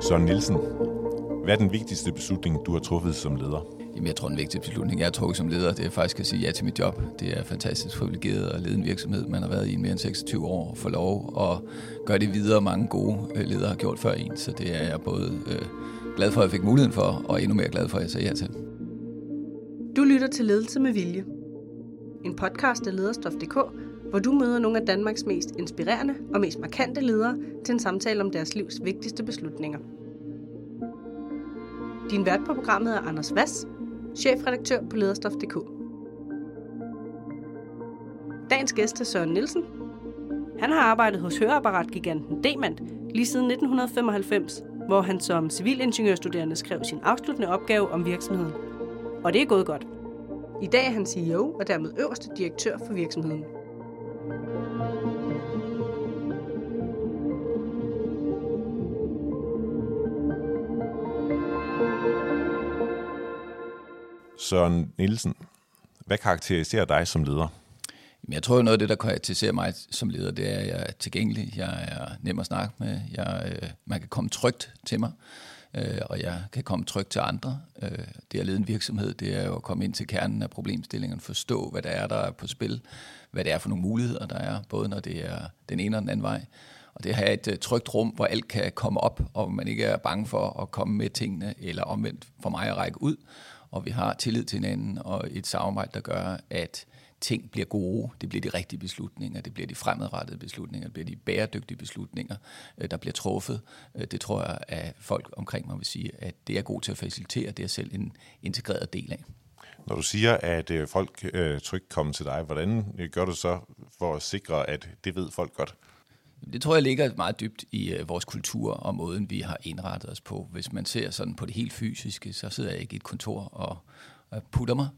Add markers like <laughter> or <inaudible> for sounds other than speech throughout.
Søren Nielsen, hvad er den vigtigste beslutning, du har truffet som leder? Jamen, jeg tror, den vigtigste beslutning, jeg har trukket som leder, det er faktisk at sige ja til mit job. Det er fantastisk privilegeret at lede en virksomhed, man har været i mere end 26 år, og få lov at gøre det videre, mange gode øh, ledere har gjort før en. Så det er jeg både øh, glad for, at jeg fik muligheden for, og endnu mere glad for, at jeg sagde ja til. Du lytter til Ledelse med Vilje. En podcast af lederstof.dk, hvor du møder nogle af Danmarks mest inspirerende og mest markante ledere til en samtale om deres livs vigtigste beslutninger. Din vært på programmet er Anders Vass, chefredaktør på lederstof.dk. Dagens gæst er Søren Nielsen. Han har arbejdet hos høreapparatgiganten Demand lige siden 1995, hvor han som civilingeniørstuderende skrev sin afsluttende opgave om virksomheden. Og det er gået godt. I dag er han CEO og dermed øverste direktør for virksomheden. Søren Nielsen, hvad karakteriserer dig som leder? Jeg tror, noget af det, der karakteriserer mig som leder, det er, at jeg er tilgængelig, jeg er nem at snakke med, jeg, øh, man kan komme trygt til mig, øh, og jeg kan komme trygt til andre. Øh, det at lede en virksomhed, det er jo at komme ind til kernen af problemstillingen, forstå, hvad der er, der er på spil, hvad det er for nogle muligheder, der er, både når det er den ene og den anden vej. Og det at have et øh, trygt rum, hvor alt kan komme op, og man ikke er bange for at komme med tingene, eller omvendt for mig at række ud, og vi har tillid til hinanden og et samarbejde, der gør, at ting bliver gode, det bliver de rigtige beslutninger, det bliver de fremadrettede beslutninger, det bliver de bæredygtige beslutninger, øh, der bliver truffet. Øh, det tror jeg, at folk omkring mig vil sige, at det er god til at facilitere, det er selv en integreret del af. Når du siger, at øh, folk øh, trygt kommer til dig, hvordan gør du så for at sikre, at det ved folk godt? Det tror jeg ligger meget dybt i øh, vores kultur og måden, vi har indrettet os på. Hvis man ser sådan på det helt fysiske, så sidder jeg ikke i et kontor og, og putter mig.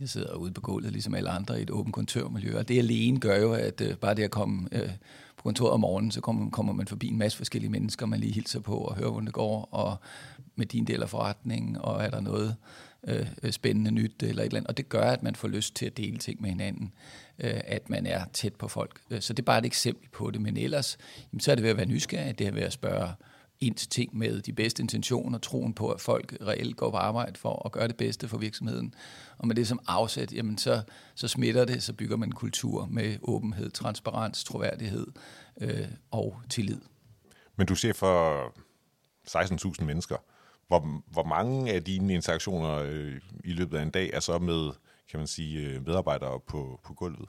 Jeg sidder ude på gulvet, ligesom alle andre, i et åbent kontormiljø. Og det alene gør jo, at øh, bare det at komme øh, på kontoret om morgenen, så kommer, kommer man forbi en masse forskellige mennesker, man lige hilser på og hører, hvordan det går, og med din del af forretningen, og er der noget Øh, øh, spændende nyt eller et eller andet. Og det gør, at man får lyst til at dele ting med hinanden, øh, at man er tæt på folk. Øh, så det er bare et eksempel på det. Men ellers, jamen, så er det ved at være nysgerrig, det er ved at spørge ind til ting med de bedste intentioner, troen på, at folk reelt går på arbejde for at gøre det bedste for virksomheden. Og med det som afsæt, jamen så, så smitter det, så bygger man en kultur med åbenhed, transparens, troværdighed øh, og tillid. Men du ser for 16.000 mennesker. Hvor, hvor mange af dine interaktioner øh, i løbet af en dag er så med kan man sige, øh, medarbejdere på, på gulvet?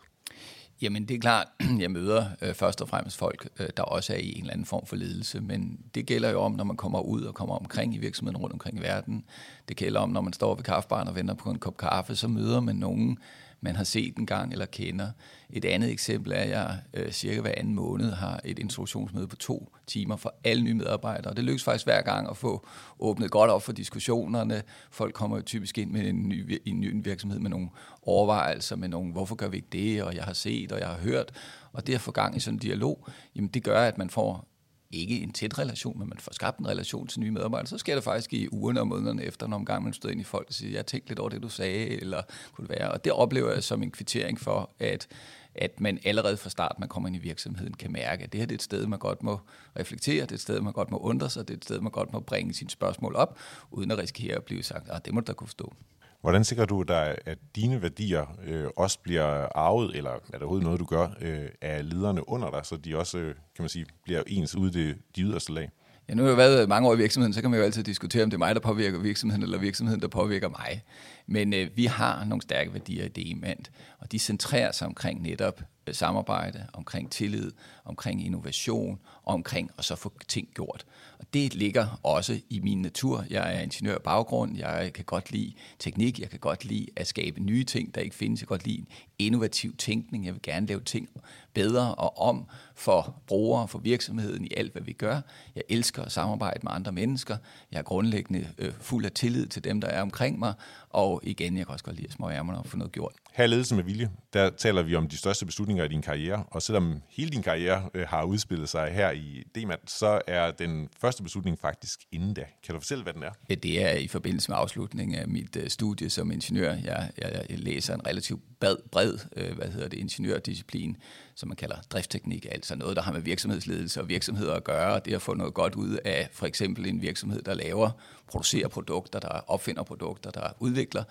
Jamen det er klart, <clears throat> jeg møder øh, først og fremmest folk, øh, der også er i en eller anden form for ledelse, men det gælder jo om, når man kommer ud og kommer omkring i virksomheden rundt omkring i verden. Det gælder om, når man står ved kaffebaren og venter på en kop kaffe, så møder man nogen, man har set en gang eller kender. Et andet eksempel er, at jeg øh, cirka hver anden måned har et introduktionsmøde på to timer for alle nye medarbejdere. Det lykkes faktisk hver gang at få åbnet godt op for diskussionerne. Folk kommer jo typisk ind med en ny, en ny virksomhed med nogle overvejelser, med nogle, hvorfor gør vi ikke det, og jeg har set, og jeg har hørt. Og det at få gang i sådan en dialog, jamen det gør, at man får ikke en tæt relation, men man får skabt en relation til nye medarbejdere, så sker det faktisk i ugerne og månederne efter, når gang man støder ind i folk og siger, jeg tænkte lidt over det, du sagde, eller kunne det være. Og det oplever jeg som en kvittering for, at at man allerede fra start, man kommer ind i virksomheden, kan mærke, at det her det er et sted, man godt må reflektere, det er et sted, man godt må undre sig, det er et sted, man godt må bringe sine spørgsmål op, uden at risikere at blive sagt, at det må du da kunne forstå. Hvordan sikrer du dig, at dine værdier øh, også bliver arvet, eller er der overhovedet noget, du gør, øh, af lederne under dig, så de også, øh, kan man sige, bliver ens ude det, de yderste lag? Ja, nu har jeg været mange år i virksomheden, så kan man jo altid diskutere, om det er mig, der påvirker virksomheden, eller virksomheden, der påvirker mig. Men øh, vi har nogle stærke værdier i DEMANT, og de centrerer sig omkring netop øh, samarbejde, omkring tillid, omkring innovation, og omkring at så få ting gjort. Og det ligger også i min natur. Jeg er ingeniør baggrund, jeg kan godt lide teknik, jeg kan godt lide at skabe nye ting, der ikke findes. Jeg kan godt lide innovativ tænkning, jeg vil gerne lave ting bedre og om for brugere, for virksomheden i alt, hvad vi gør. Jeg elsker at samarbejde med andre mennesker. Jeg er grundlæggende øh, fuld af tillid til dem, der er omkring mig, og igen, jeg kan også godt lide at små ærmerne og få noget gjort. Her Ledelse med Vilje, der taler vi om de største beslutninger i din karriere, og selvom hele din karriere øh, har udspillet sig her i DMAT, så er den første beslutning faktisk inden da. Kan du fortælle, hvad den er? Ja, det er i forbindelse med afslutningen af mit øh, studie som ingeniør. Jeg, jeg, jeg læser en relativt bred, bred øh, hvad hedder det, ingeniørdisciplin, som man kalder driftsteknik, altså noget, der har med virksomhedsledelse og virksomheder at gøre, og det at få noget godt ud af for eksempel en virksomhed, der laver, producerer produkter, der opfinder produkter, der udvikler,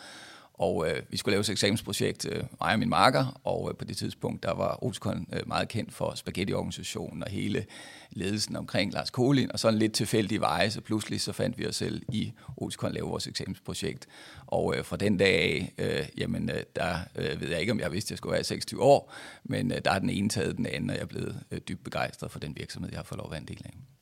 og øh, vi skulle lave et eksamensprojekt, øh, mig og min marker, og øh, på det tidspunkt, der var Oticon øh, meget kendt for spaghettiorganisationen og hele ledelsen omkring Lars Kolin, og sådan lidt tilfældig veje, så pludselig så fandt vi os selv i Oticon lave vores eksamensprojekt. Og øh, fra den dag af, øh, jamen øh, der øh, ved jeg ikke, om jeg vidste, at jeg skulle være 26 år, men øh, der er den ene taget den anden, og jeg er blevet øh, dybt begejstret for den virksomhed, jeg har fået lov at være en del af.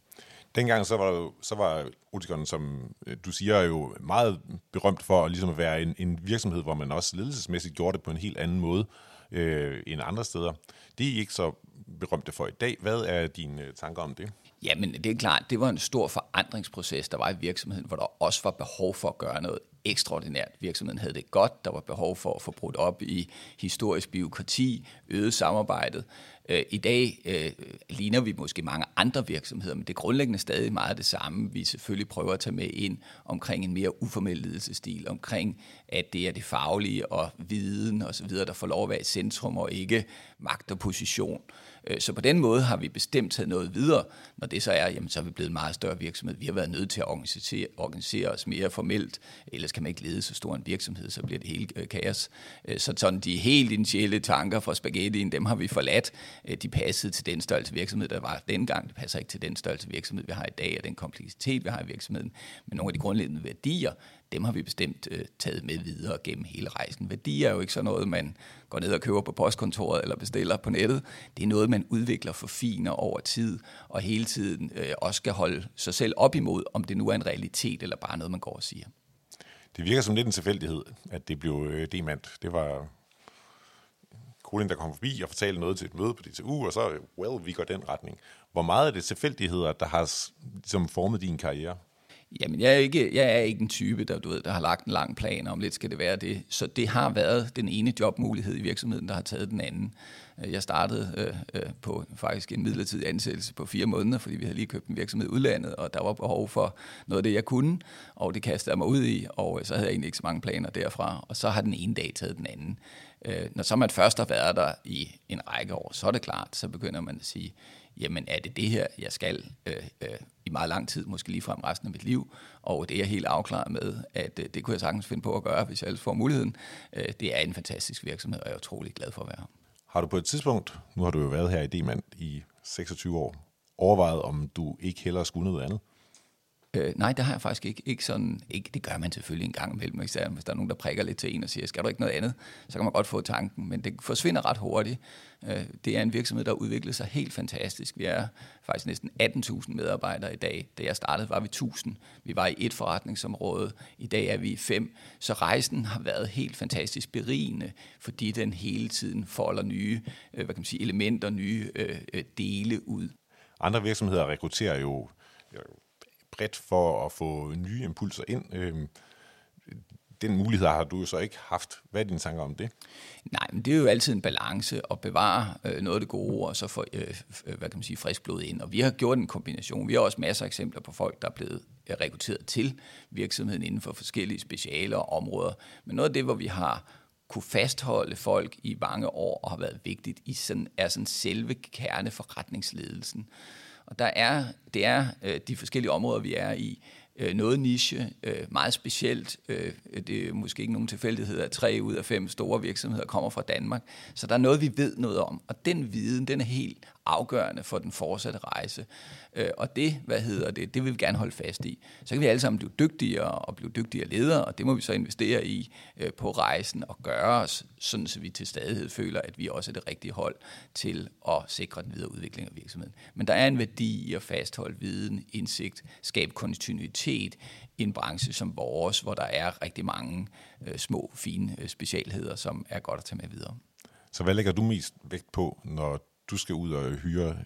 Dengang så var, jo, så var Oticon, som øh, du siger, jo meget berømt for at, ligesom at være en, en virksomhed, hvor man også ledelsesmæssigt gjorde det på en helt anden måde øh, end andre steder. Det er ikke så berømte for i dag. Hvad er dine tanker om det? Jamen, det er klart, det var en stor forandringsproces, der var i virksomheden, hvor der også var behov for at gøre noget ekstraordinært. Virksomheden havde det godt, der var behov for at få brudt op i historisk biokrati, øget samarbejdet. Øh, I dag øh, ligner vi måske mange andre virksomheder, men det er grundlæggende stadig meget det samme. Vi selvfølgelig prøver at tage med ind omkring en mere uformel ledelsestil, omkring at det er det faglige og viden osv., der får lov at være i centrum og ikke magt og position. Øh, så på den måde har vi bestemt taget noget videre. Når det så er, jamen, så er vi blevet en meget større virksomhed. Vi har været nødt til at organisere, organisere os mere formelt, ellers kan man ikke lede så stor en virksomhed, så bliver det hele øh, kaos. Øh, så sådan de helt initielle tanker fra spaghettien, dem har vi forladt. De passede til den størrelse virksomhed, der var dengang. Det passer ikke til den størrelse virksomhed, vi har i dag, og den kompleksitet, vi har i virksomheden. Men nogle af de grundlæggende værdier, dem har vi bestemt øh, taget med videre gennem hele rejsen. Værdi er jo ikke sådan noget, man går ned og køber på postkontoret eller bestiller på nettet. Det er noget, man udvikler for finer over tid, og hele tiden øh, også skal holde sig selv op imod, om det nu er en realitet eller bare noget, man går og siger. Det virker som lidt en tilfældighed, at det blev øh, demant. Det var Colin, der kom forbi og fortalte noget til et møde på DTU, og så, øh, well, vi går den retning. Hvor meget er det tilfældigheder, der har som formet din karriere? Jamen, jeg er, ikke, jeg er ikke en type, der, du ved, der har lagt en lang plan om, lidt skal det være det. Så det har været den ene jobmulighed i virksomheden, der har taget den anden. Øh, jeg startede øh, øh, på faktisk en midlertidig ansættelse på fire måneder, fordi vi havde lige købt en virksomhed i udlandet, og der var behov for noget af det, jeg kunne, og det kastede jeg mig ud i, og øh, så havde jeg egentlig ikke så mange planer derfra, og så har den ene dag taget den anden. Øh, når så man først har været der i en række år, så er det klart, så begynder man at sige, jamen er det det her, jeg skal øh, øh, i meget lang tid, måske lige frem resten af mit liv, og det er jeg helt afklaret med, at øh, det kunne jeg sagtens finde på at gøre, hvis jeg ellers får muligheden. Øh, det er en fantastisk virksomhed, og jeg er utrolig glad for at være her. Har du på et tidspunkt, nu har du jo været her i Demand i 26 år, overvejet, om du ikke hellere skulle noget andet? Øh, nej, det har jeg faktisk ikke. ikke, sådan, ikke det gør man selvfølgelig en gang imellem. Hvis der er nogen, der prikker lidt til en og siger, skal du ikke noget andet, så kan man godt få tanken, men det forsvinder ret hurtigt. Øh, det er en virksomhed, der udvikler sig helt fantastisk. Vi er faktisk næsten 18.000 medarbejdere i dag. Da jeg startede, var vi 1.000. Vi var i et forretningsområde. I dag er vi fem. Så rejsen har været helt fantastisk berigende, fordi den hele tiden folder nye øh, hvad kan man sige, elementer, nye øh, øh dele ud. Andre virksomheder rekrutterer jo bredt for at få nye impulser ind. Øh, den mulighed har du jo så ikke haft. Hvad er dine tanker om det? Nej, men det er jo altid en balance at bevare øh, noget af det gode, og så få øh, øh, hvad kan man sige, frisk blod ind. Og vi har gjort en kombination. Vi har også masser af eksempler på folk, der er blevet øh, rekrutteret til virksomheden inden for forskellige specialer og områder. Men noget af det, hvor vi har kunne fastholde folk i mange år og har været vigtigt, i sådan, er sådan selve kerneforretningsledelsen. Og der er, det er øh, de forskellige områder, vi er i. Øh, noget niche, øh, meget specielt. Øh, det er måske ikke nogen tilfældighed, at tre ud af fem store virksomheder kommer fra Danmark. Så der er noget, vi ved noget om. Og den viden, den er helt afgørende for den fortsatte rejse. Øh, og det, hvad hedder det, det vil vi gerne holde fast i. Så kan vi alle sammen blive dygtigere og blive dygtigere ledere, og det må vi så investere i øh, på rejsen og gøre os, sådan så vi til stadighed føler, at vi også er det rigtige hold til at sikre den videre udvikling af virksomheden. Men der er en værdi i at fastholde viden, indsigt, skabe kontinuitet i en branche som vores, hvor der er rigtig mange øh, små, fine øh, specialheder, som er godt at tage med videre. Så hvad lægger du mest vægt på, når du skal ud og hyre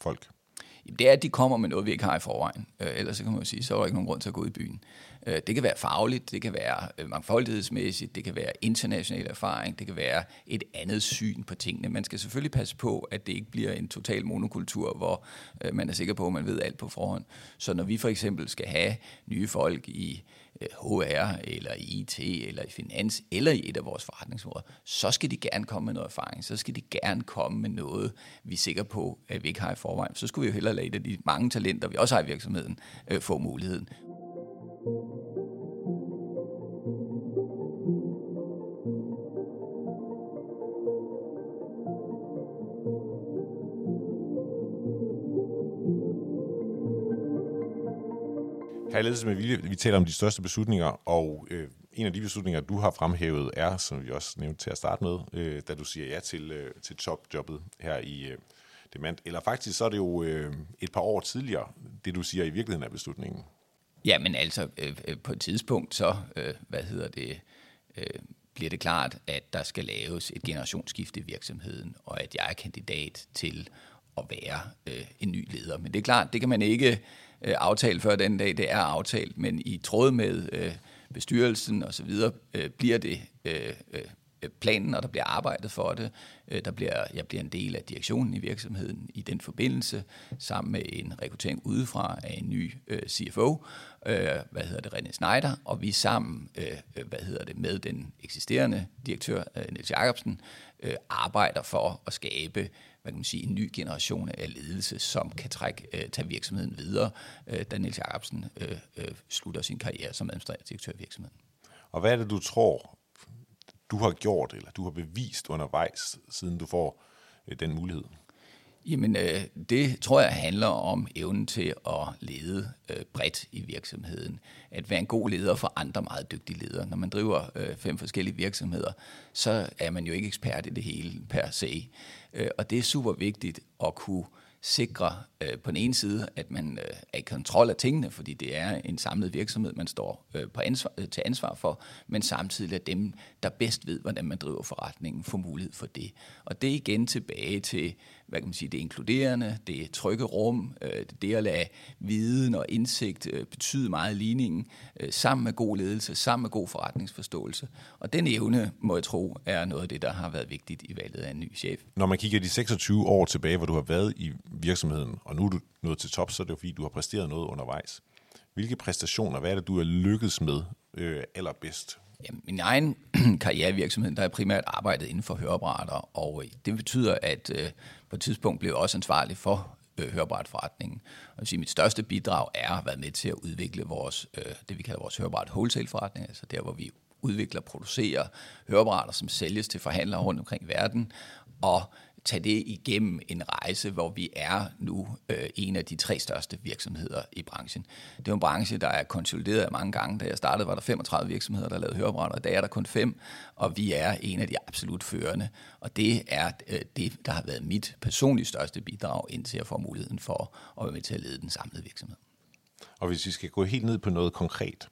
folk? Jamen, det er, at de kommer med noget, vi ikke har i forvejen. Øh, ellers så kan man jo sige, så er der ikke nogen grund til at gå ud i byen. Øh, det kan være fagligt, det kan være øh, mangfoldighedsmæssigt, det kan være international erfaring, det kan være et andet syn på tingene. Man skal selvfølgelig passe på, at det ikke bliver en total monokultur, hvor øh, man er sikker på, at man ved alt på forhånd. Så når vi for eksempel skal have nye folk i HR, eller i IT, eller i finans, eller i et af vores forretningsområder, så skal de gerne komme med noget erfaring. Så skal de gerne komme med noget, vi er sikre på, at vi ikke har i forvejen. Så skulle vi jo hellere lade et af de mange talenter, vi også har i virksomheden, øh, få muligheden. Her ledelse med vilje, vi taler om de største beslutninger, og øh, en af de beslutninger, du har fremhævet, er, som vi også nævnte til at starte med, øh, da du siger ja til, øh, til topjobbet her i øh, Demand. Eller faktisk så er det jo øh, et par år tidligere, det du siger i virkeligheden er beslutningen. Ja, men altså øh, øh på et tidspunkt, så øh, hvad hedder det, øh, bliver det klart, at der skal laves et generationsskifte i virksomheden, og at jeg er kandidat til at være øh, en ny leder. Men det er klart, det kan man ikke øh, aftale før den dag, det er aftalt, men i tråd med øh, bestyrelsen osv. Øh, bliver det øh, øh, planen, og der bliver arbejdet for det. Øh, der bliver, jeg bliver en del af direktionen i virksomheden i den forbindelse, sammen med en rekruttering udefra af en ny øh, CFO, øh, hvad hedder det, René Schneider, og vi sammen, øh, øh, hvad hedder det, med den eksisterende direktør, øh, Niels Jacobsen, øh, arbejder for at skabe hvad kan man sige, en ny generation af ledelse, som kan trække, øh, tage virksomheden videre, øh, da Niels Jacobsen øh, øh, slutter sin karriere som administrerende direktør i virksomheden. Og hvad er det, du tror, du har gjort, eller du har bevist undervejs, siden du får øh, den mulighed? Jamen, øh, det tror jeg handler om evnen til at lede øh, bredt i virksomheden. At være en god leder for andre meget dygtige ledere. Når man driver øh, fem forskellige virksomheder, så er man jo ikke ekspert i det hele per se. Øh, og det er super vigtigt at kunne sikre øh, på den ene side, at man øh, er i kontrol af tingene, fordi det er en samlet virksomhed, man står øh, på ansvar, øh, til ansvar for, men samtidig at dem, der bedst ved, hvordan man driver forretningen, får mulighed for det. Og det er igen tilbage til hvad kan man sige, det inkluderende, det trygge rum, øh, det at lade viden og indsigt øh, betyde meget i ligningen, øh, sammen med god ledelse, sammen med god forretningsforståelse. Og den evne, må jeg tro, er noget af det, der har været vigtigt i valget af en ny chef. Når man kigger de 26 år tilbage, hvor du har været i virksomheden, og nu er du nået til top, så er det jo fordi, du har præsteret noget undervejs. Hvilke præstationer, hvad er det, du er lykkedes med øh, allerbedst? Ja, min egen <clears throat> karrierevirksomhed, der er primært arbejdet inden for høreapparater, og det betyder, at øh, på et tidspunkt blev jeg også ansvarlig for øh, høreapparatforretningen. Og jeg sige, mit største bidrag er at være med til at udvikle vores, øh, det vi kalder vores hørebræt wholesale-forretning, altså der, hvor vi udvikler og producerer hørebrætter, som sælges til forhandlere rundt omkring i verden, og tage det igennem en rejse, hvor vi er nu øh, en af de tre største virksomheder i branchen. Det er en branche, der er konsolideret mange gange. Da jeg startede, var der 35 virksomheder, der lavede høreapparater. I dag er der kun fem, og vi er en af de absolut førende. Og det er øh, det, der har været mit personligt største bidrag indtil jeg får muligheden for at være med til at lede den samlede virksomhed. Og hvis vi skal gå helt ned på noget konkret,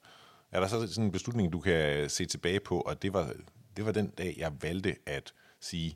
er der så sådan en beslutning, du kan se tilbage på, og det var, det var den dag, jeg valgte at sige,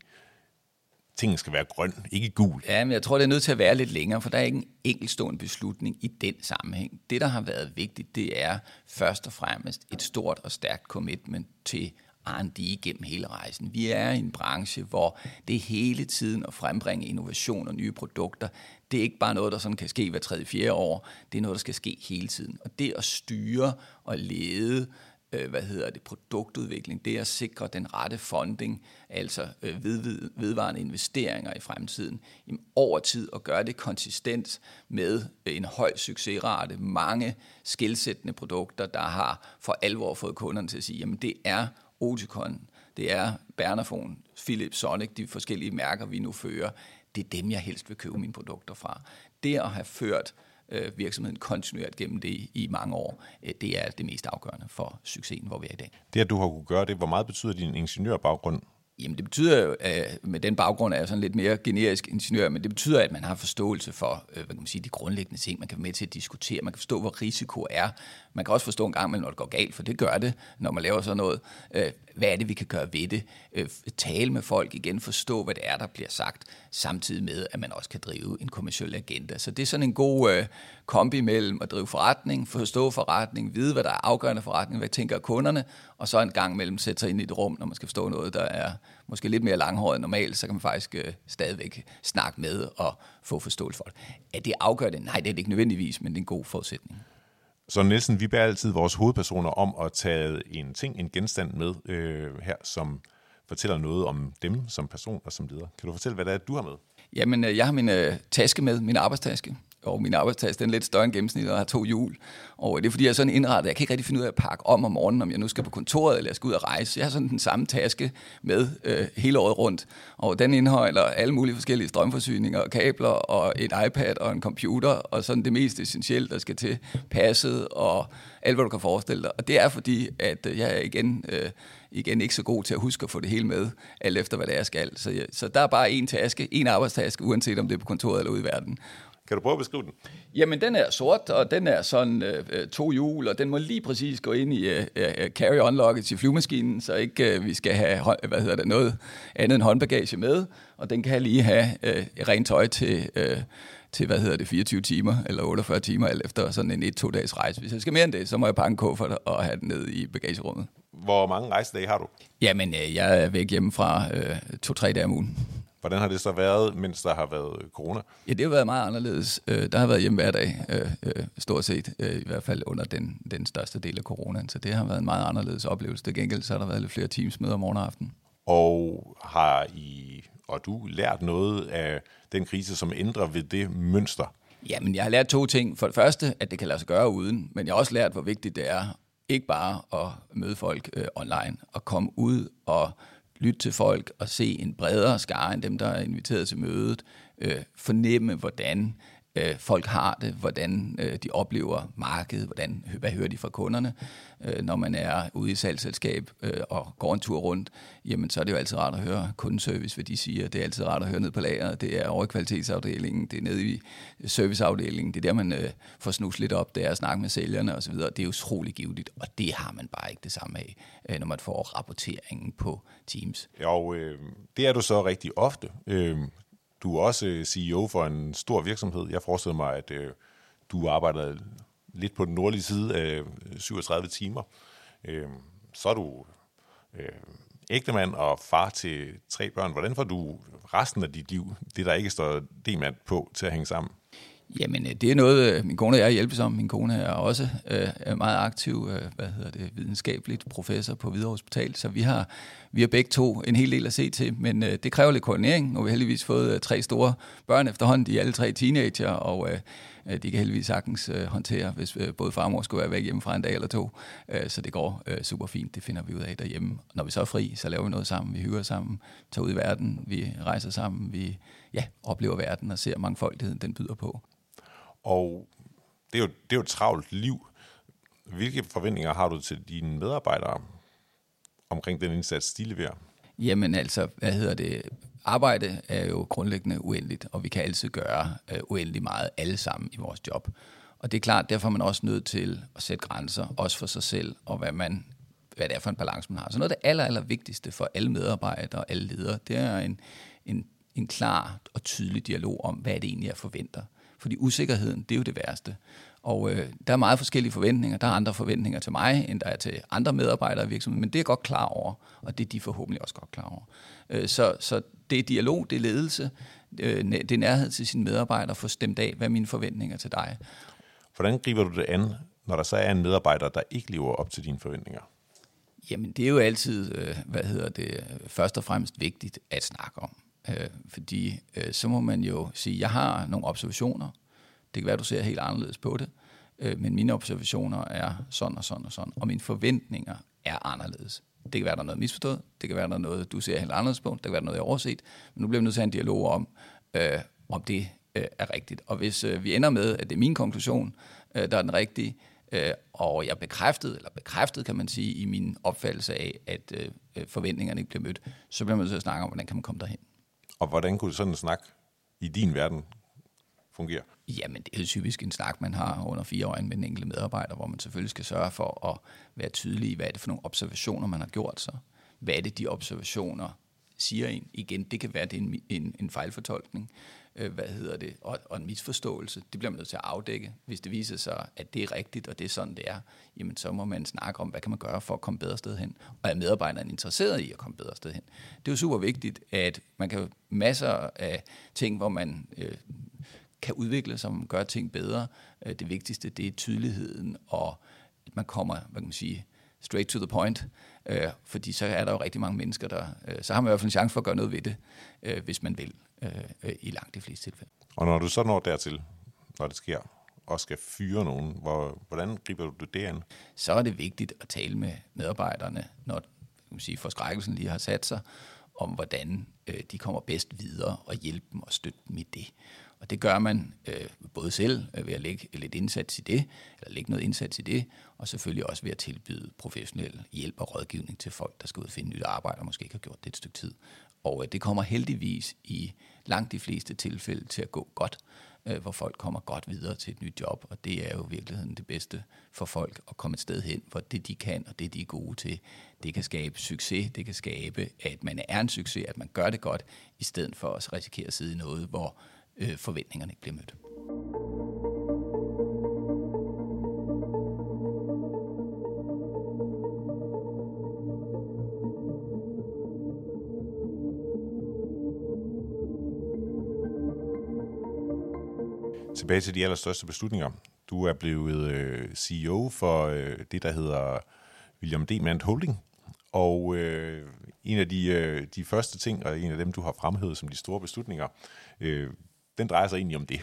tingene skal være grøn, ikke gul. Ja, men jeg tror, det er nødt til at være lidt længere, for der er ikke en enkeltstående beslutning i den sammenhæng. Det, der har været vigtigt, det er først og fremmest et stort og stærkt commitment til R&D gennem hele rejsen. Vi er i en branche, hvor det hele tiden at frembringe innovation og nye produkter, det er ikke bare noget, der sådan kan ske hver tredje, fjerde år. Det er noget, der skal ske hele tiden. Og det at styre og lede øh, hvad hedder det, produktudvikling, det er at sikre den rette funding, altså øh, ved, vedvarende investeringer i fremtiden, jamen, over tid og gøre det konsistent med øh, en høj succesrate, mange skilsættende produkter, der har for alvor fået kunderne til at sige, jamen det er Oticon, det er Bernafon, Philips, Sonic, de forskellige mærker, vi nu fører, det er dem, jeg helst vil købe mine produkter fra. Det at have ført øh, virksomheden kontinuert gennem det i mange år, øh, det er det mest afgørende for succesen, hvor vi er i dag. Det, at du har kunne gøre det, hvor meget betyder din ingeniørbaggrund Jamen det betyder jo, at med den baggrund er jeg sådan lidt mere generisk ingeniør, men det betyder, at man har forståelse for øh, hvad kan man sige, de grundlæggende ting. Man kan være med til at diskutere, man kan forstå, hvor risiko er. Man kan også forstå en gang imellem, når det går galt, for det gør det, når man laver sådan noget. Øh, hvad er det, vi kan gøre ved det? Øh, tale med folk igen, forstå, hvad det er, der bliver sagt, samtidig med, at man også kan drive en kommersiel agenda. Så det er sådan en god øh, kombi mellem at drive forretning, forstå forretning, vide, hvad der er afgørende forretning, hvad tænker kunderne, og så en gang mellem sætte sig ind i et rum, når man skal forstå noget, der er måske lidt mere langhåret end normalt, så kan man faktisk øh, stadigvæk snakke med og få forståelse for det. Er det afgørende? Nej, det er det ikke nødvendigvis, men det er en god forudsætning. Så Nielsen, vi bærer altid vores hovedpersoner om at tage en ting, en genstand med øh, her, som fortæller noget om dem som person og som leder. Kan du fortælle, hvad det er, du har med? Jamen, øh, jeg har min øh, taske med, min arbejdstaske og min arbejdstaske den er lidt større end gennemsnittet, og har to hjul. Og øh, det er fordi, jeg er sådan indrettet, jeg kan ikke rigtig finde ud af at pakke om om morgenen, om jeg nu skal på kontoret, eller jeg skal ud og rejse. Jeg har sådan den samme taske med øh, hele året rundt, og den indeholder alle mulige forskellige strømforsyninger, og kabler, og et iPad, og en computer, og sådan det mest essentielle, der skal til passet, og alt, hvad du kan forestille dig. Og det er fordi, at øh, jeg er igen... Øh, igen ikke så god til at huske at få det hele med, alt efter hvad det er, jeg skal. Så, så der er bare en taske, en arbejdstaske, uanset om det er på kontoret eller ude i verden. Kan du prøve at beskrive den? Jamen, den er sort, og den er sådan øh, øh to hjul, og den må lige præcis gå ind i øh, øh, carry-on luggage i flyvemaskinen, så ikke øh, vi skal have hvad hedder det, noget andet end håndbagage med, og den kan lige have øh, rent tøj til... Øh, til, hvad hedder det, 24 timer eller 48 timer, eller efter sådan en et-to dages rejse. Hvis jeg skal mere end det, så må jeg pakke en kuffert og have den ned i bagagerummet. Hvor mange rejsedage har du? Jamen, øh, jeg er væk hjemmefra øh, to-tre dage om ugen. Hvordan har det så været, mens der har været corona? Ja, det har været meget anderledes. Øh, der har været hjemme hver dag, øh, øh, stort set, i hvert fald under den, den største del af coronaen. Så det har været en meget anderledes oplevelse. Det gengæld så har der været lidt flere teams møder morgen og aften. Og har I og du lært noget af den krise, som ændrer ved det mønster? Jamen, jeg har lært to ting. For det første, at det kan lade sig gøre uden, men jeg har også lært, hvor vigtigt det er ikke bare at møde folk øh, online, og komme ud og lytte til folk og se en bredere skare end dem, der er inviteret til mødet, øh, fornemme, hvordan øh, folk har det, hvordan øh, de oplever markedet, hvordan, hvad hører de fra kunderne. Øh, når man er ude i salgsselskab øh, og går en tur rundt, jamen så er det jo altid rart at høre kundeservice, hvad de siger. Det er altid rart at høre ned på lageret. Det er over i kvalitetsafdelingen, det er nede i serviceafdelingen. Det er der, man øh, får snus lidt op, det er at snakke med sælgerne osv. Det er jo utrolig givetigt, og det har man bare ikke det samme af, øh, når man får rapporteringen på Teams. Jo, øh, det er du så rigtig ofte. Øh, du er også øh, CEO for en stor virksomhed. Jeg forestiller mig, at øh, du arbejder lidt på den nordlige side af øh, 37 timer. Øh, så er du øh, ægtemand og far til tre børn. Hvordan får du resten af dit liv, det der ikke står demand på, til at hænge sammen? Jamen, øh, det er noget, øh, min kone og jeg hjælpes om. Min kone er også øh, meget aktiv, øh, hvad hedder det, videnskabeligt professor på Hvidovre Hospital, så vi har, vi har begge to en hel del at se til, men øh, det kræver lidt koordinering. og vi har heldigvis fået øh, tre store børn efterhånden, de er alle tre teenager, og øh, øh, de kan heldigvis sagtens øh, håndtere, hvis øh, både far og mor skulle være væk hjemmefra en dag eller to. Øh, så det går øh, super fint, det finder vi ud af derhjemme. Når vi så er fri, så laver vi noget sammen, vi hygger sammen, tager ud i verden, vi rejser sammen, vi ja, oplever verden og ser mangfoldigheden, den byder på. Og det er, jo, det er jo et travlt liv. Hvilke forventninger har du til dine medarbejdere omkring den indsats, de leverer? Jamen altså, hvad hedder det? Arbejde er jo grundlæggende uendeligt, og vi kan altid gøre øh, uendelig meget alle sammen i vores job. Og det er klart, derfor er man også nødt til at sætte grænser, også for sig selv, og hvad, man, hvad det er for en balance, man har. Så noget af det aller, aller vigtigste for alle medarbejdere og alle ledere, det er en, en, en klar og tydelig dialog om, hvad det egentlig, er forventer. Fordi usikkerheden, det er jo det værste. Og øh, der er meget forskellige forventninger. Der er andre forventninger til mig, end der er til andre medarbejdere i virksomheden, men det er jeg godt klar over, og det er de forhåbentlig også godt klar over. Øh, så, så det er dialog, det er ledelse, øh, det er nærhed til sine medarbejdere, få stemt af, hvad er mine forventninger til dig. Hvordan griber du det an, når der så er en medarbejder, der ikke lever op til dine forventninger? Jamen, det er jo altid, øh, hvad hedder det, først og fremmest vigtigt at snakke om. Øh, fordi øh, så må man jo sige, jeg har nogle observationer. Det kan være, du ser helt anderledes på det. Øh, men mine observationer er sådan og sådan og sådan. Og mine forventninger er anderledes. Det kan være, der er noget misforstået. Det kan være, der er noget, du ser helt anderledes på. Det kan være, der er noget, jeg har overset. Men nu bliver vi nødt til at have en dialog om, øh, om det øh, er rigtigt. Og hvis øh, vi ender med, at det er min konklusion, øh, der er den rigtige, øh, og jeg bekræftede, eller bekræftet kan man sige, i min opfattelse af, at øh, forventningerne ikke blev mødt, så bliver man nødt til at snakke om, hvordan kan man komme derhen. Og hvordan kunne sådan en snak i din verden fungere? Jamen, det er jo typisk en snak, man har under fire øjne med den enkelte medarbejder, hvor man selvfølgelig skal sørge for at være tydelig i, hvad er det for nogle observationer, man har gjort sig. Hvad er det, de observationer siger en? Igen, det kan være, det er en, en, en fejlfortolkning øh, hvad hedder det, og, og en misforståelse. Det bliver man nødt til at afdække. Hvis det viser sig, at det er rigtigt, og det er sådan, det er, jamen så må man snakke om, hvad kan man gøre for at komme bedre sted hen. Og er medarbejderen interesseret i at komme bedre sted hen? Det er jo super vigtigt, at man kan masser af ting, hvor man øh, kan udvikle sig, man gør ting bedre. Øh, det vigtigste, det er tydeligheden, og at man kommer, hvad kan man sige, straight to the point, øh, fordi så er der jo rigtig mange mennesker, der, øh, så har man i hvert fald en chance for at gøre noget ved det, øh, hvis man vil, øh, øh, i langt de fleste tilfælde. Og når du så når dertil, når det sker, og skal fyre nogen, hvor, hvordan griber du det an? Så er det vigtigt at tale med medarbejderne, når kan man sige, forskrækkelsen lige har sat sig, om hvordan øh, de kommer bedst videre og hjælpe dem og støtte dem i det. Og det gør man øh, både selv øh, ved at lægge lidt indsats i det, eller lægge noget indsats i det, og selvfølgelig også ved at tilbyde professionel hjælp og rådgivning til folk, der skal ud og finde nyt arbejde, og måske ikke har gjort det et stykke tid. Og øh, det kommer heldigvis i langt de fleste tilfælde til at gå godt, øh, hvor folk kommer godt videre til et nyt job, og det er jo i virkeligheden det bedste for folk at komme et sted hen, hvor det de kan, og det de er gode til, det kan skabe succes, det kan skabe, at man er en succes, at man gør det godt, i stedet for at risikere at sidde i noget, hvor øh, forventningerne ikke bliver mødt. Tilbage til de allerstørste beslutninger. Du er blevet øh, CEO for øh, det, der hedder William Demand Holding. Og øh, en af de, øh, de første ting, og en af dem, du har fremhævet som de store beslutninger, øh, den drejer sig egentlig om det.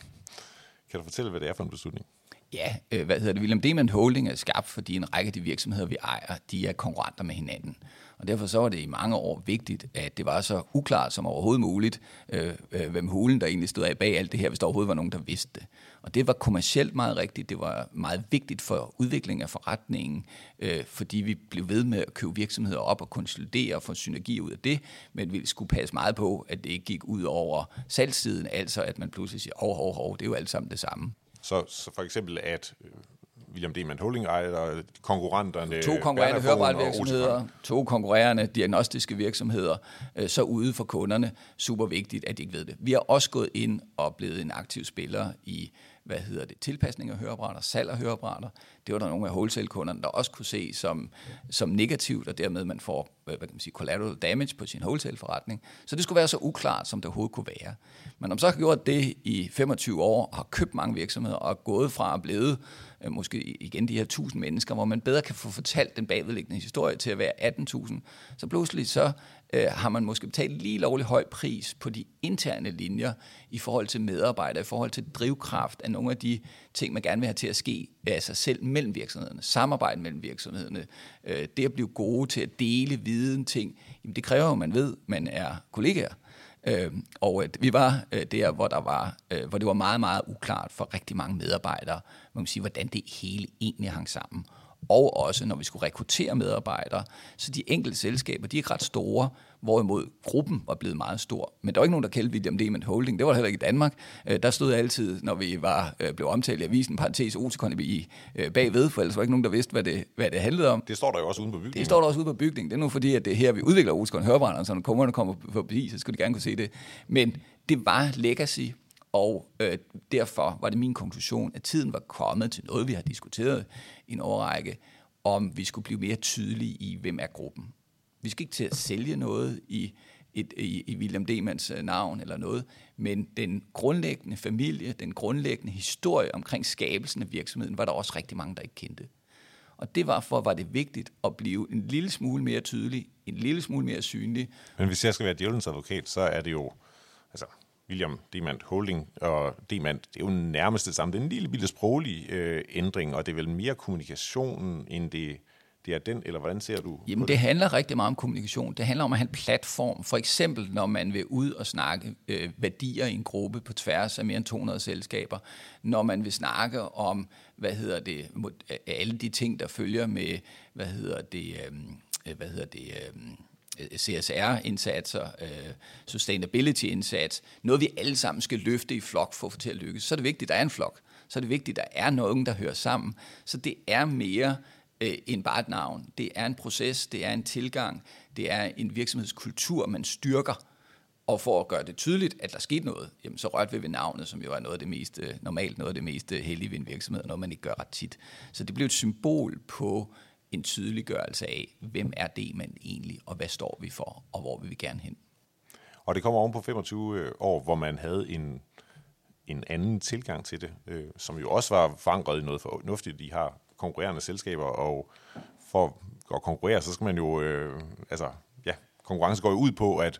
Kan du fortælle, hvad det er for en beslutning? Ja, øh, hvad hedder det? William Demand Holding er skabt, fordi en række af de virksomheder, vi ejer, de er konkurrenter med hinanden. Og derfor så var det i mange år vigtigt, at det var så uklart som overhovedet muligt, øh, øh, hvem hulen der egentlig stod af bag alt det her, hvis der overhovedet var nogen, der vidste det. Og det var kommercielt meget rigtigt. Det var meget vigtigt for udviklingen af forretningen, øh, fordi vi blev ved med at købe virksomheder op og konsolidere og få synergi ud af det, men vi skulle passe meget på, at det ikke gik ud over salgssiden, altså at man pludselig siger, hov, hov, hov, det er jo alt sammen det samme. Så, så for eksempel, at øh, William Demand Holding ejer konkurrenterne... To konkurrerende hørebrætvirksomheder, to konkurrerende diagnostiske virksomheder, øh, så ude for kunderne. Super vigtigt, at de ikke ved det. Vi har også gået ind og blevet en aktiv spiller i hvad hedder det, tilpasning af høreapparater, salg af høreapparater. Det var der nogle af wholesale-kunderne, der også kunne se som, som negativt, og dermed man får hvad kan man sige, collateral damage på sin wholesale-forretning. Så det skulle være så uklart, som det overhovedet kunne være. Men om så har gjort det i 25 år, og har købt mange virksomheder, og er gået fra at blive øh, måske igen de her 1000 mennesker, hvor man bedre kan få fortalt den bagvedliggende historie til at være 18.000, så pludselig så øh, har man måske betalt lige lovlig høj pris på de interne linjer i forhold til medarbejdere, i forhold til drivkraft af nogle af de ting, man gerne vil have til at ske af sig selv mellem virksomhederne, samarbejde mellem virksomhederne, øh, det at blive gode til at dele viden ting, jamen det kræver jo, at man ved, man er kollegaer. Øh, og at vi var øh, der, hvor, der var, øh, hvor det var meget, meget uklart for rigtig mange medarbejdere, man kan sige, hvordan det hele egentlig hang sammen og også når vi skulle rekruttere medarbejdere. Så de enkelte selskaber, de er ret store, hvorimod gruppen var blevet meget stor. Men der var ikke nogen, der kaldte William Demand Holding. Det var heller ikke i Danmark. Øh, der stod altid, når vi var øh, blev omtalt i avisen, parentes Oticon i øh, bagved, for ellers var ikke nogen, der vidste, hvad det, hvad det handlede om. Det står der jo også ude på bygningen. Det står der også ude på bygningen. Det er nu fordi, at det er her, vi udvikler Oticon hørebrænderne, så når kunderne kommer forbi, så skulle de gerne kunne se det. Men det var legacy, og øh, derfor var det min konklusion, at tiden var kommet til noget, vi har diskuteret i en overrække, om vi skulle blive mere tydelige i, hvem er gruppen. Vi skal ikke til at sælge noget i, et, i, i William Demans øh, navn eller noget, men den grundlæggende familie, den grundlæggende historie omkring skabelsen af virksomheden, var der også rigtig mange, der ikke kendte. Og det var for, var det vigtigt at blive en lille smule mere tydelig, en lille smule mere synlig. Men hvis jeg skal være djævelens advokat, så er det jo, altså William Demand Holding og Demand, det er jo nærmest det samme. Det er en lille, lille sproglig øh, ændring, og det er vel mere kommunikation, end det det er den, eller hvordan ser du Jamen, det handler rigtig meget om kommunikation. Det handler om at have en platform. For eksempel, når man vil ud og snakke øh, værdier i en gruppe på tværs af mere end 200 selskaber. Når man vil snakke om, hvad hedder det, alle de ting, der følger med, hvad hedder det, øh, hvad hedder det, øh, Øh, CSR-indsatser, øh, sustainability-indsats, noget vi alle sammen skal løfte i flok for at få til at lykkes, så er det vigtigt, at der er en flok. Så er det vigtigt, at der er nogen, der hører sammen. Så det er mere øh, end bare et navn. Det er en proces, det er en tilgang, det er en virksomhedskultur, man styrker. Og for at gøre det tydeligt, at der skete noget, jamen så rørte vi ved navnet, som jo er noget af det mest, øh, normalt noget af det mest øh, heldige ved en virksomhed, noget man ikke gør ret tit. Så det blev et symbol på en tydeliggørelse af, hvem er det man egentlig, og hvad står vi for, og hvor vil vi gerne hen. Og det kommer oven på 25 øh, år, hvor man havde en, en anden tilgang til det, øh, som jo også var forankret i noget fornuftigt. De har konkurrerende selskaber, og for at konkurrere, så skal man jo, øh, altså, ja, konkurrence går jo ud på, at,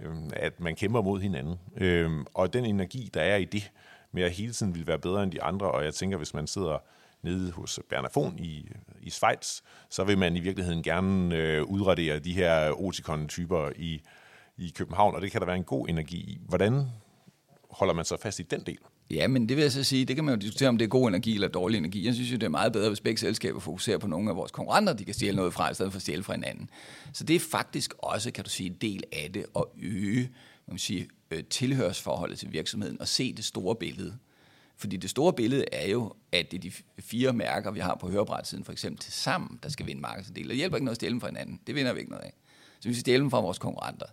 øh, at man kæmper mod hinanden. Øh, og den energi, der er i det, med at hele tiden vil være bedre end de andre, og jeg tænker, hvis man sidder nede hos Bernafon i, i Schweiz, så vil man i virkeligheden gerne øh, udradere de her otikon-typer i, i København, og det kan der være en god energi i. Hvordan holder man så fast i den del? Ja, men det vil jeg så sige, det kan man jo diskutere, om det er god energi eller dårlig energi. Jeg synes jo, det er meget bedre, hvis begge selskaber fokuserer på nogle af vores konkurrenter, de kan stjæle noget fra, i stedet for at stjæle fra hinanden. Så det er faktisk også, kan du sige, en del af det at øge man kan sige, øh, tilhørsforholdet til virksomheden og se det store billede. Fordi det store billede er jo, at det er de fire mærker, vi har på hørebrætsiden, for eksempel til sammen, der skal vinde markedsandel. Det hjælper ikke noget at stjæle dem fra hinanden. Det vinder vi ikke noget af. Så vi skal stjæle dem fra vores konkurrenter.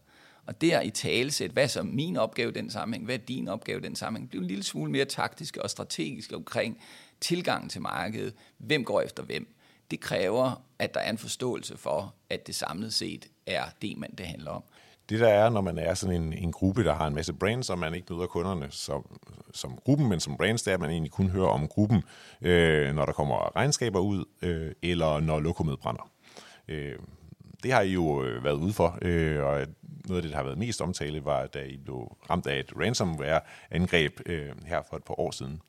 Og der i talesæt, hvad er så min opgave i den sammenhæng, hvad er din opgave i den sammenhæng, bliver en lille smule mere taktisk og strategisk omkring tilgangen til markedet, hvem går efter hvem. Det kræver, at der er en forståelse for, at det samlet set er det, man det handler om. Det der er, når man er sådan en, en gruppe, der har en masse brands, og man ikke møder kunderne som, som gruppen, men som brands, det er, at man egentlig kun hører om gruppen, øh, når der kommer regnskaber ud, øh, eller når lokummet brænder. Øh, det har I jo øh, været ude for, øh, og noget af det, der har været mest omtale, var, da I blev ramt af et ransomware-angreb øh, her for et par år siden.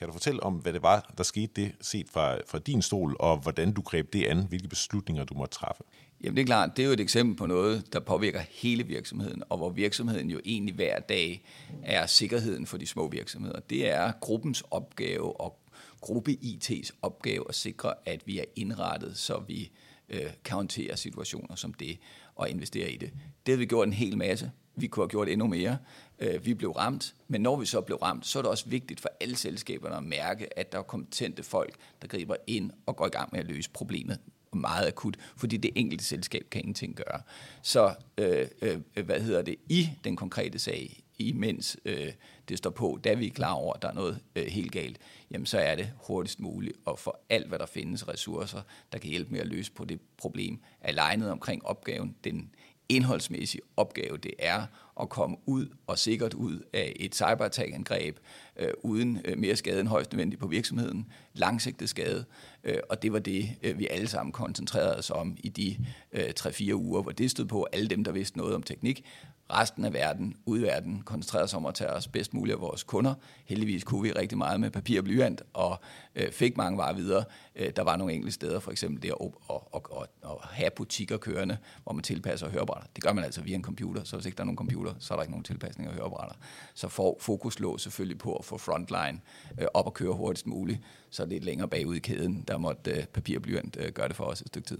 Kan du fortælle om, hvad det var, der skete det, set fra, fra din stol, og hvordan du greb det an, hvilke beslutninger du måtte træffe? Jamen det er klart, det er jo et eksempel på noget, der påvirker hele virksomheden, og hvor virksomheden jo egentlig hver dag er sikkerheden for de små virksomheder. Det er gruppens opgave og gruppe IT's opgave at sikre, at vi er indrettet, så vi øh, kan håndtere situationer som det og investere i det. Det har vi gjort en hel masse. Vi kunne have gjort endnu mere. Øh, vi blev ramt, men når vi så blev ramt, så er det også vigtigt for alle selskaberne at mærke, at der er kompetente folk, der griber ind og går i gang med at løse problemet meget akut, fordi det enkelte selskab kan ingenting gøre. Så øh, øh, hvad hedder det i den konkrete sag, imens øh, det står på, da vi er klar over, at der er noget øh, helt galt, jamen så er det hurtigst muligt at få alt, hvad der findes ressourcer, der kan hjælpe med at løse på det problem, alignet omkring opgaven, den indholdsmæssig opgave det er at komme ud og sikkert ud af et cyberattack-angreb øh, uden øh, mere skade end højst nødvendigt på virksomheden, langsigtet skade, øh, og det var det, øh, vi alle sammen koncentrerede os om i de øh, 3-4 uger, hvor det stod på alle dem, der vidste noget om teknik, resten af verden, udverden, koncentrerede sig om at tage os bedst muligt af vores kunder. Heldigvis kunne vi rigtig meget med papir og blyant, og øh, fik mange varer videre. Øh, der var nogle enkelte steder, for eksempel det at, og, og, og, og have butikker kørende, hvor man tilpasser hørebrætter. Det gør man altså via en computer, så hvis ikke der er nogen computer, så er der ikke nogen tilpasning af hørebrætter. Så for, fokus lå selvfølgelig på at få frontline øh, op og køre hurtigst muligt, så lidt længere bagud i kæden, der måtte øh, papir og blyant øh, gøre det for os et stykke tid.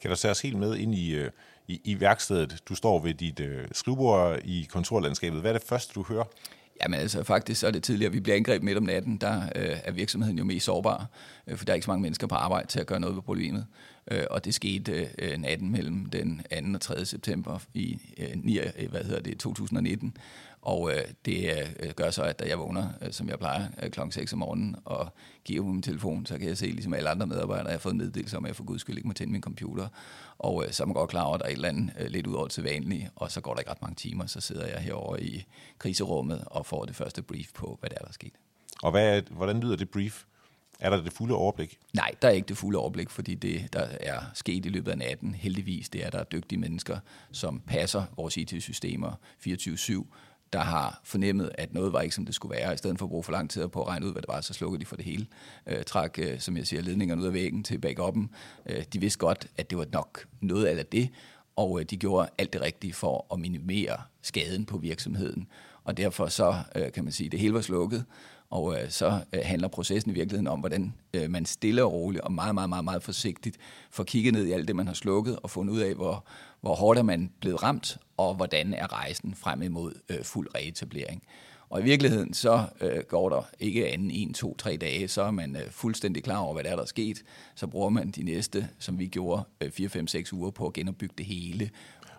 Kan du tage os helt med ind i, øh, i, i værkstedet? Du står ved dit øh, skrivebord i kontorlandskabet. Hvad er det første, du hører? Jamen altså faktisk så er det tidligere, vi bliver angrebet midt om natten, der øh, er virksomheden jo mest sårbar, øh, for der er ikke så mange mennesker på arbejde til at gøre noget ved problemet. Øh, og det skete øh, natten mellem den 2. og 3. september i øh, 9, øh, hvad hedder det, 2019. Og øh, det øh, gør så, at da jeg vågner, øh, som jeg plejer, øh, klokken 6 om morgenen, og giver på min telefon, så kan jeg se, ligesom alle andre medarbejdere, jeg har fået meddelelse om, at jeg for guds skyld ikke må tænde min computer. Og øh, så er man godt klar over, at der er et eller andet øh, lidt ud over til vanligt, og så går der ikke ret mange timer, så sidder jeg herovre i kriserummet og får det første brief på, hvad der er, der er sket. Og hvad er, hvordan lyder det brief? Er der det fulde overblik? Nej, der er ikke det fulde overblik, fordi det, der er sket i løbet af natten, heldigvis, det er, at der er dygtige mennesker, som passer vores IT-systemer 24-7, der har fornemmet, at noget var ikke, som det skulle være. I stedet for at bruge for lang tid på at regne ud, hvad det var, så slukkede de for det hele. Øh, trak, øh, som jeg siger, ledningerne ud af væggen til backuppen. Øh, de vidste godt, at det var nok noget af det, og øh, de gjorde alt det rigtige for at minimere skaden på virksomheden. Og derfor så, øh, kan man sige, det hele var slukket, og øh, så øh, handler processen i virkeligheden om, hvordan øh, man stille og roligt og meget, meget, meget, meget forsigtigt får kigget ned i alt det, man har slukket, og fundet ud af, hvor, hvor hårdt er man blevet ramt, og hvordan er rejsen frem imod øh, fuld reetablering. Og i virkeligheden så øh, går der ikke anden en, to, tre dage, så er man øh, fuldstændig klar over, hvad der er, der er sket. Så bruger man de næste, som vi gjorde, øh, 4, 5, 6 uger på at genopbygge det hele.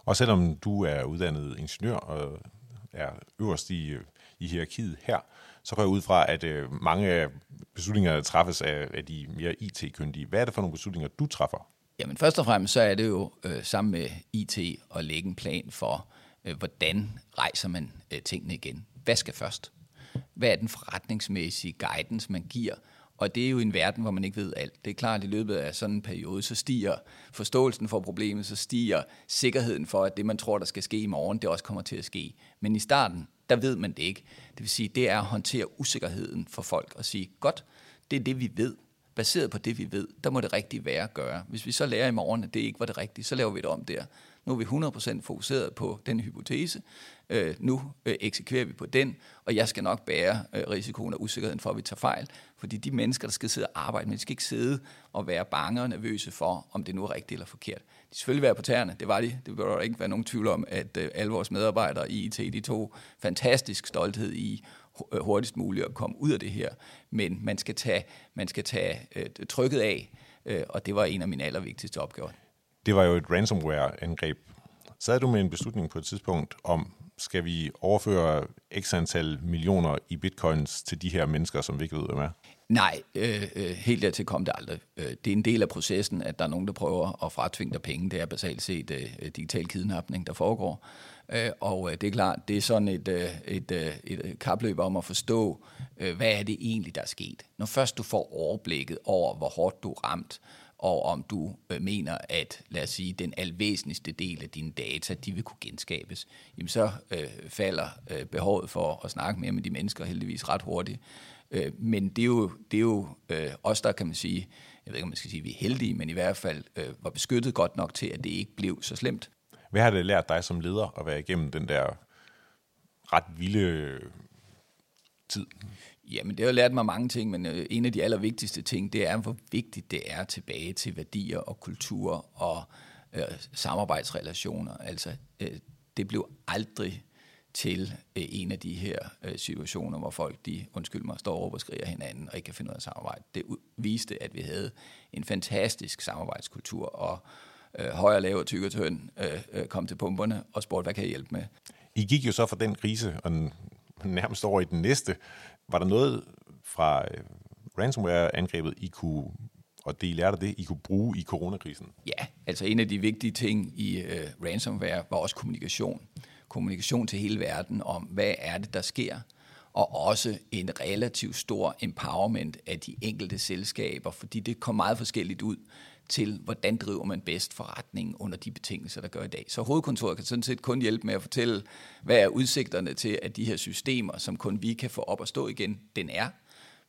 Og selvom du er uddannet ingeniør og er øverst i, øh, i hierarkiet her, så går jeg ud fra, at øh, mange af beslutningerne træffes af, af de mere IT-kyndige. Hvad er det for nogle beslutninger, du træffer? Jamen først og fremmest så er det jo øh, sammen med IT at lægge en plan for, øh, hvordan rejser man øh, tingene igen. Hvad skal først? Hvad er den forretningsmæssige guidance, man giver? Og det er jo en verden, hvor man ikke ved alt. Det er klart, at i løbet af sådan en periode, så stiger forståelsen for problemet, så stiger sikkerheden for, at det, man tror, der skal ske i morgen, det også kommer til at ske. Men i starten, der ved man det ikke. Det vil sige, det er at håndtere usikkerheden for folk og sige, godt, det er det, vi ved. Baseret på det, vi ved, der må det rigtige være at gøre. Hvis vi så lærer i morgen, at det ikke var det rigtige, så laver vi det om der. Nu er vi 100% fokuseret på den hypotese. Øh, nu øh, eksekverer vi på den, og jeg skal nok bære øh, risikoen og usikkerheden for, at vi tager fejl. Fordi de mennesker, der skal sidde og arbejde med, de skal ikke sidde og være bange og nervøse for, om det nu er rigtigt eller forkert. De selvfølgelig være på tæerne, det var de. Det bør der ikke være nogen tvivl om, at øh, alle vores medarbejdere i IT, de tog fantastisk stolthed i øh, hurtigst muligt at komme ud af det her. Men man skal tage, man skal tage øh, trykket af, øh, og det var en af mine allervigtigste opgaver. Det var jo et ransomware-angreb. Sad du med en beslutning på et tidspunkt om, skal vi overføre x antal millioner i bitcoins til de her mennesker, som vi ikke ved, hvem er? Nej, øh, øh, helt dertil kom det aldrig. Øh, det er en del af processen, at der er nogen, der prøver at fratvinge dig penge. Det er basalt set øh, øh, digital kidnapning, der foregår. Øh, og øh, det er klart, det er sådan et, øh, et, øh, et kapløb om at forstå, øh, hvad er det egentlig, der er sket. Når først du får overblikket over, hvor hårdt du er ramt, og om du øh, mener, at lad os sige, den alvæsentligste del af dine data, de vil kunne genskabes, jamen så øh, falder øh, behovet for at snakke mere med de mennesker heldigvis ret hurtigt. Øh, men det er jo, det er jo øh, os, der kan man sige, jeg ved ikke, om man skal sige, at vi er heldige, men i hvert fald øh, var beskyttet godt nok til, at det ikke blev så slemt. Hvad har det lært dig som leder at være igennem den der ret vilde tid? Jamen, det har lært mig mange ting, men øh, en af de allervigtigste ting, det er, hvor vigtigt det er tilbage til værdier og kultur og øh, samarbejdsrelationer. Altså, øh, det blev aldrig til øh, en af de her øh, situationer, hvor folk, de, undskyld mig, står over og skriger hinanden og ikke kan finde ud af samarbejde. Det viste, at vi havde en fantastisk samarbejdskultur, og øh, højere, lavere, tyk og tynd øh, øh, kom til pumperne og spurgte, hvad kan jeg hjælpe med? I gik jo så fra den krise og nærmest over i den næste. Var der noget fra øh, ransomware-angrebet, I kunne, og det I lærte det, I kunne bruge i coronakrisen? Ja, altså en af de vigtige ting i øh, ransomware var også kommunikation. Kommunikation til hele verden om, hvad er det, der sker, og også en relativt stor empowerment af de enkelte selskaber, fordi det kom meget forskelligt ud til, hvordan driver man bedst forretningen under de betingelser, der gør i dag. Så hovedkontoret kan sådan set kun hjælpe med at fortælle, hvad er udsigterne til, at de her systemer, som kun vi kan få op at stå igen, den er.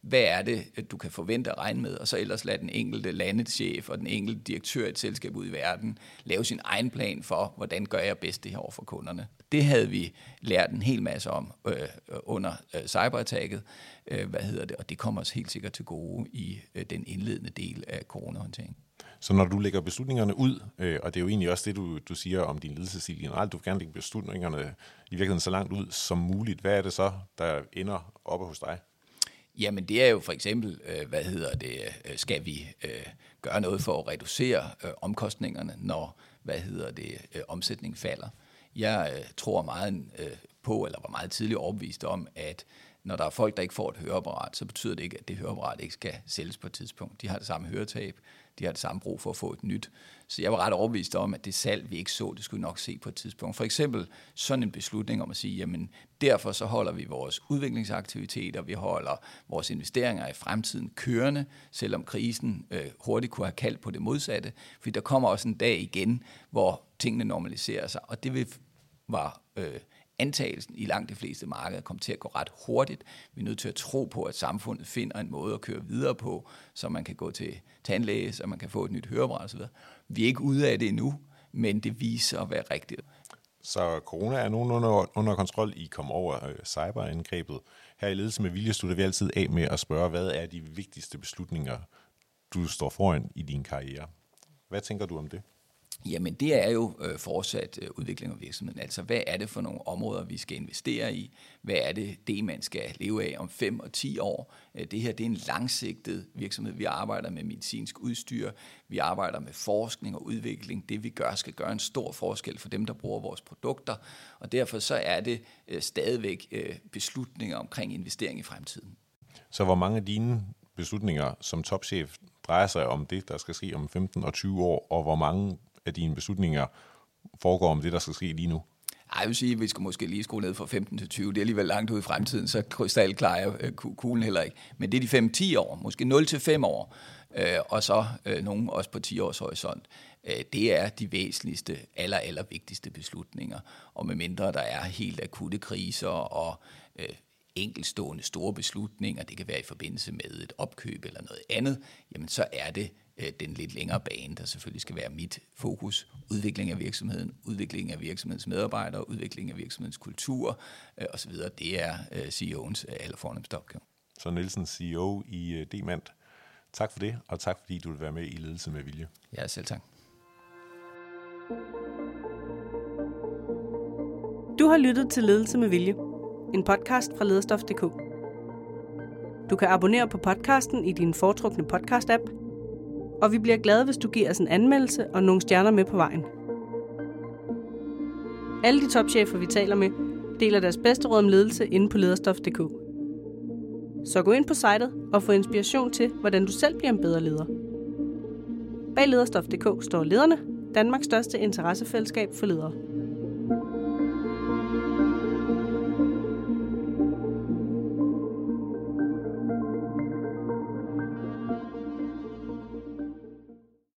Hvad er det, du kan forvente at regne med? Og så ellers lade den enkelte landeschef og den enkelte direktør i et selskab ud i verden lave sin egen plan for, hvordan gør jeg bedst det her over for kunderne. Det havde vi lært en hel masse om øh, under øh, cyberattacket, øh, hvad hedder det, og det kommer os helt sikkert til gode i øh, den indledende del af coronahåndteringen. Så når du lægger beslutningerne ud, øh, og det er jo egentlig også det, du, du siger om din ledelsesstil generelt, du vil gerne lægge beslutningerne i virkeligheden så langt ud som muligt. Hvad er det så, der ender oppe hos dig? Jamen det er jo for eksempel, øh, hvad hedder det, øh, skal vi øh, gøre noget for at reducere øh, omkostningerne, når, hvad hedder det, øh, omsætningen falder. Jeg øh, tror meget øh, på, eller var meget tidligt overbevist om, at når der er folk, der ikke får et høreapparat, så betyder det ikke, at det høreapparat ikke skal sælges på et tidspunkt. De har det samme høretab, de har det samme brug for at få et nyt. Så jeg var ret overbevist om, at det salg, vi ikke så, det skulle vi nok se på et tidspunkt. For eksempel sådan en beslutning om at sige, jamen derfor så holder vi vores udviklingsaktiviteter, vi holder vores investeringer i fremtiden kørende, selvom krisen øh, hurtigt kunne have kaldt på det modsatte. For der kommer også en dag igen, hvor tingene normaliserer sig, og det vil, var øh, antagelsen i langt de fleste markeder kommer til at gå ret hurtigt. Vi er nødt til at tro på, at samfundet finder en måde at køre videre på, så man kan gå til tandlæge, så man kan få et nyt hørebræt osv. Vi er ikke ude af det endnu, men det viser at være rigtigt. Så corona er nogen under, under kontrol. I kom over øh, cyberangrebet. Her i ledelse med vilje slutter vi altid af med at spørge, hvad er de vigtigste beslutninger, du står foran i din karriere? Hvad tænker du om det? Jamen det er jo øh, fortsat øh, udvikling af virksomheden. Altså hvad er det for nogle områder, vi skal investere i? Hvad er det, det man skal leve af om 5 og 10 år? Øh, det her det er en langsigtet virksomhed. Vi arbejder med medicinsk udstyr, vi arbejder med forskning og udvikling. Det vi gør skal gøre en stor forskel for dem, der bruger vores produkter. Og derfor så er det øh, stadigvæk øh, beslutninger omkring investering i fremtiden. Så hvor mange af dine beslutninger som topchef drejer sig om det, der skal ske om 15 og 20 år, og hvor mange af dine beslutninger foregår om det, der skal ske lige nu? Ej, jeg vil sige, at vi skal måske lige skrue ned fra 15 til 20. Det er alligevel langt ud i fremtiden, så krystalklarer jeg øh, kuglen heller ikke. Men det er de 5-10 år, måske 0 til 5 år, øh, og så øh, nogle også på 10 års horisont. Øh, det er de væsentligste, aller, aller vigtigste beslutninger. Og med mindre der er helt akutte kriser og øh, enkelstående store beslutninger, det kan være i forbindelse med et opkøb eller noget andet, jamen så er det øh, den lidt længere bane, der selvfølgelig skal være mit fokus. Udvikling af virksomheden, udvikling af virksomhedens medarbejdere, udvikling af virksomhedens kultur øh, osv. Det er øh, CEO'ens øh, allerfornemmeste opgave. Så Nielsen, CEO i øh, Demand. Tak for det, og tak fordi du vil være med i Ledelse med Vilje. Ja, selv tak. Du har lyttet til Ledelse med Vilje en podcast fra lederstof.dk. Du kan abonnere på podcasten i din foretrukne podcast-app, og vi bliver glade, hvis du giver os en anmeldelse og nogle stjerner med på vejen. Alle de topchefer, vi taler med, deler deres bedste råd om ledelse inde på lederstof.dk. Så gå ind på sitet og få inspiration til, hvordan du selv bliver en bedre leder. Bag lederstof.dk står lederne, Danmarks største interessefællesskab for ledere.